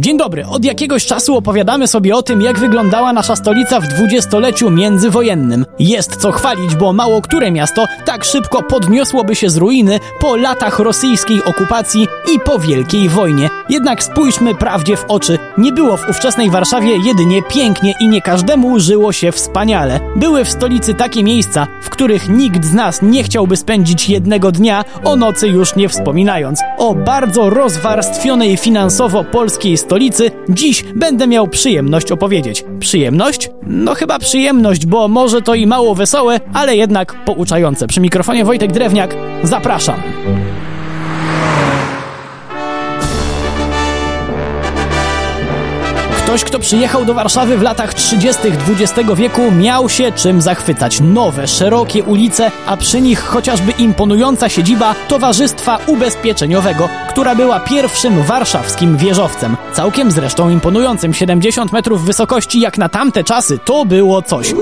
Dzień dobry. Od jakiegoś czasu opowiadamy sobie o tym, jak wyglądała nasza stolica w dwudziestoleciu międzywojennym. Jest co chwalić, bo mało które miasto tak szybko podniosłoby się z ruiny po latach rosyjskiej okupacji i po Wielkiej Wojnie. Jednak spójrzmy prawdzie w oczy. Nie było w ówczesnej Warszawie jedynie pięknie i nie każdemu żyło się wspaniale. Były w stolicy takie miejsca, w których nikt z nas nie chciałby spędzić jednego dnia, o nocy już nie wspominając. O bardzo rozwarstwionej finansowo polskiej stolicy dziś będę miał przyjemność opowiedzieć. Przyjemność? No chyba przyjemność, bo może to i mało wesołe, ale jednak pouczające. Przy mikrofonie Wojtek Drewniak, zapraszam. Ktoś, kto przyjechał do Warszawy w latach 30. XX wieku, miał się czym zachwycać. Nowe, szerokie ulice, a przy nich chociażby imponująca siedziba Towarzystwa Ubezpieczeniowego, która była pierwszym warszawskim wieżowcem. Całkiem zresztą imponującym 70 metrów wysokości, jak na tamte czasy, to było coś.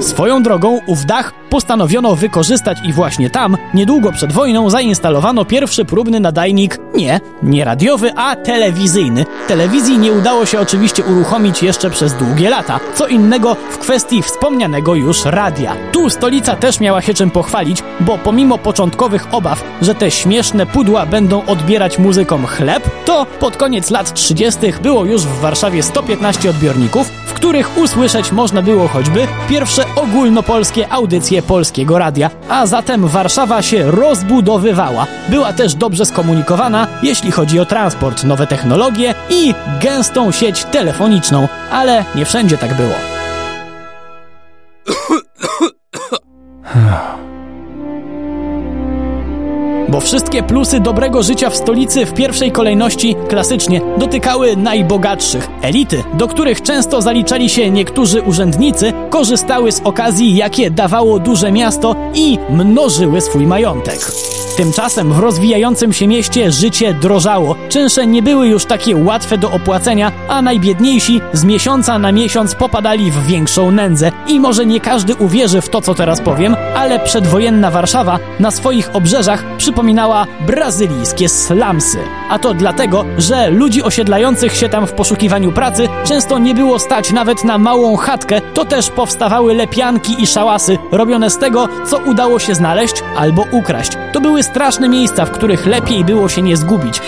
Swoją drogą, ów dach postanowiono wykorzystać i właśnie tam, niedługo przed wojną, zainstalowano pierwszy próbny nadajnik, nie, nie radiowy, a telewizyjny. Telewizji nie udało się oczywiście uruchomić jeszcze przez długie lata. Co innego w kwestii wspomnianego już radia. Tu stolica też miała się czym pochwalić, bo pomimo początkowych obaw, że te śmieszne pudła będą odbierać muzykom chleb, to pod koniec lat 30. było już w Warszawie 115 odbiorników, których usłyszeć można było choćby pierwsze ogólnopolskie audycje polskiego radia, a zatem Warszawa się rozbudowywała. Była też dobrze skomunikowana, jeśli chodzi o transport, nowe technologie i gęstą sieć telefoniczną, ale nie wszędzie tak było. Bo wszystkie plusy dobrego życia w stolicy w pierwszej kolejności klasycznie dotykały najbogatszych. Elity, do których często zaliczali się niektórzy urzędnicy, korzystały z okazji, jakie dawało duże miasto i mnożyły swój majątek. Tymczasem w rozwijającym się mieście życie drożało. Czynsze nie były już takie łatwe do opłacenia, a najbiedniejsi z miesiąca na miesiąc popadali w większą nędzę. I może nie każdy uwierzy w to, co teraz powiem, ale przedwojenna Warszawa na swoich obrzeżach przypominała brazylijskie slumsy. A to dlatego, że ludzi osiedlających się tam w poszukiwaniu pracy często nie było stać nawet na małą chatkę, to też powstawały lepianki i szałasy robione z tego, co udało się znaleźć albo ukraść. To były straszne miejsca, w których lepiej było się nie zgubić.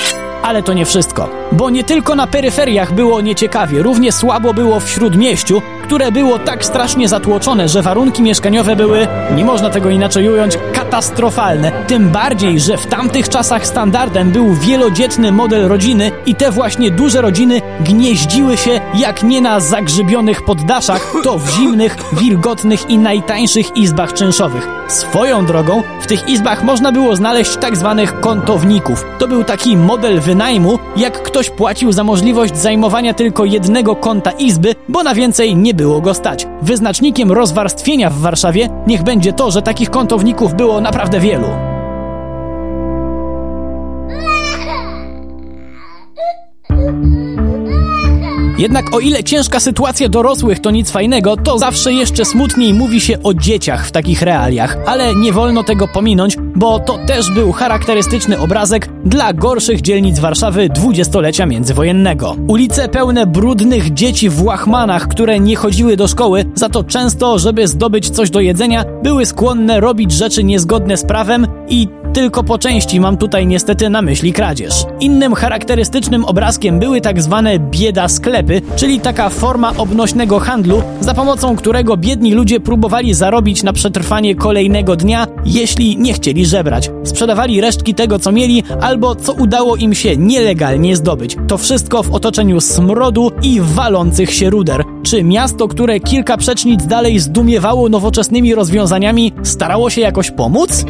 Ale to nie wszystko, bo nie tylko na peryferiach było nieciekawie, równie słabo było w śródmieściu, które było tak strasznie zatłoczone, że warunki mieszkaniowe były, nie można tego inaczej ująć, katastrofalne. Tym bardziej, że w tamtych czasach standardem był wielodzietny model rodziny i te właśnie duże rodziny gnieździły się jak nie na zagrzybionych poddaszach, to w zimnych, wilgotnych i najtańszych izbach czynszowych. Swoją drogą, w tych izbach można było znaleźć tak zwanych kątowników. To był taki model wynajmu, jak ktoś płacił za możliwość zajmowania tylko jednego kąta izby, bo na więcej nie było go stać. Wyznacznikiem rozwarstwienia w Warszawie niech będzie to, że takich kątowników było naprawdę wielu. Jednak o ile ciężka sytuacja dorosłych to nic fajnego, to zawsze jeszcze smutniej mówi się o dzieciach w takich realiach. Ale nie wolno tego pominąć, bo to też był charakterystyczny obrazek dla gorszych dzielnic Warszawy dwudziestolecia międzywojennego. Ulice pełne brudnych dzieci w łachmanach, które nie chodziły do szkoły, za to często, żeby zdobyć coś do jedzenia, były skłonne robić rzeczy niezgodne z prawem i tylko po części mam tutaj niestety na myśli kradzież. Innym charakterystycznym obrazkiem były tak zwane bieda sklepy, czyli taka forma obnośnego handlu, za pomocą którego biedni ludzie próbowali zarobić na przetrwanie kolejnego dnia, jeśli nie chcieli żebrać. Sprzedawali resztki tego, co mieli, albo co udało im się nielegalnie zdobyć. To wszystko w otoczeniu smrodu i walących się ruder. Czy miasto, które kilka przecznic dalej zdumiewało nowoczesnymi rozwiązaniami, starało się jakoś pomóc?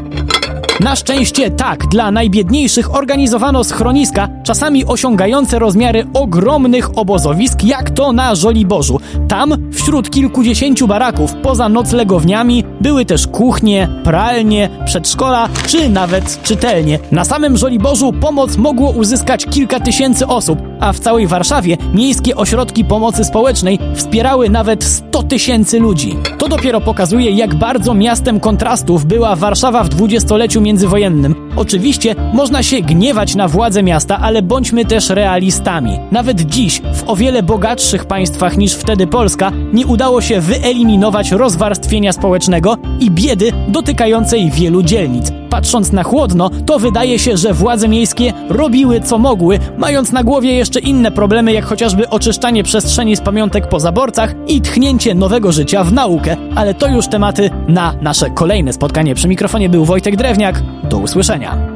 Na szczęście tak, dla najbiedniejszych organizowano schroniska, czasami osiągające rozmiary ogromnych obozowisk, jak to na Żoliborzu. Tam, wśród kilkudziesięciu baraków, poza noclegowniami, były też kuchnie, pralnie, przedszkola, czy nawet czytelnie. Na samym Żoliborzu pomoc mogło uzyskać kilka tysięcy osób, a w całej Warszawie miejskie ośrodki pomocy społecznej wspierały nawet 100 tysięcy ludzi. To dopiero pokazuje, jak bardzo miastem kontrastów była Warszawa w dwudziestoleciu międzywojennym. Oczywiście można się gniewać na władze miasta, ale bądźmy też realistami. Nawet dziś, w o wiele bogatszych państwach niż wtedy Polska, nie udało się wyeliminować rozwarstwienia społecznego i biedy dotykającej wielu dzielnic. Patrząc na chłodno, to wydaje się, że władze miejskie robiły co mogły, mając na głowie jeszcze inne problemy, jak chociażby oczyszczanie przestrzeni z pamiątek po zaborcach i tchnięcie nowego życia w naukę. Ale to już tematy na nasze kolejne spotkanie. Przy mikrofonie był Wojtek Drewniak. Do usłyszenia.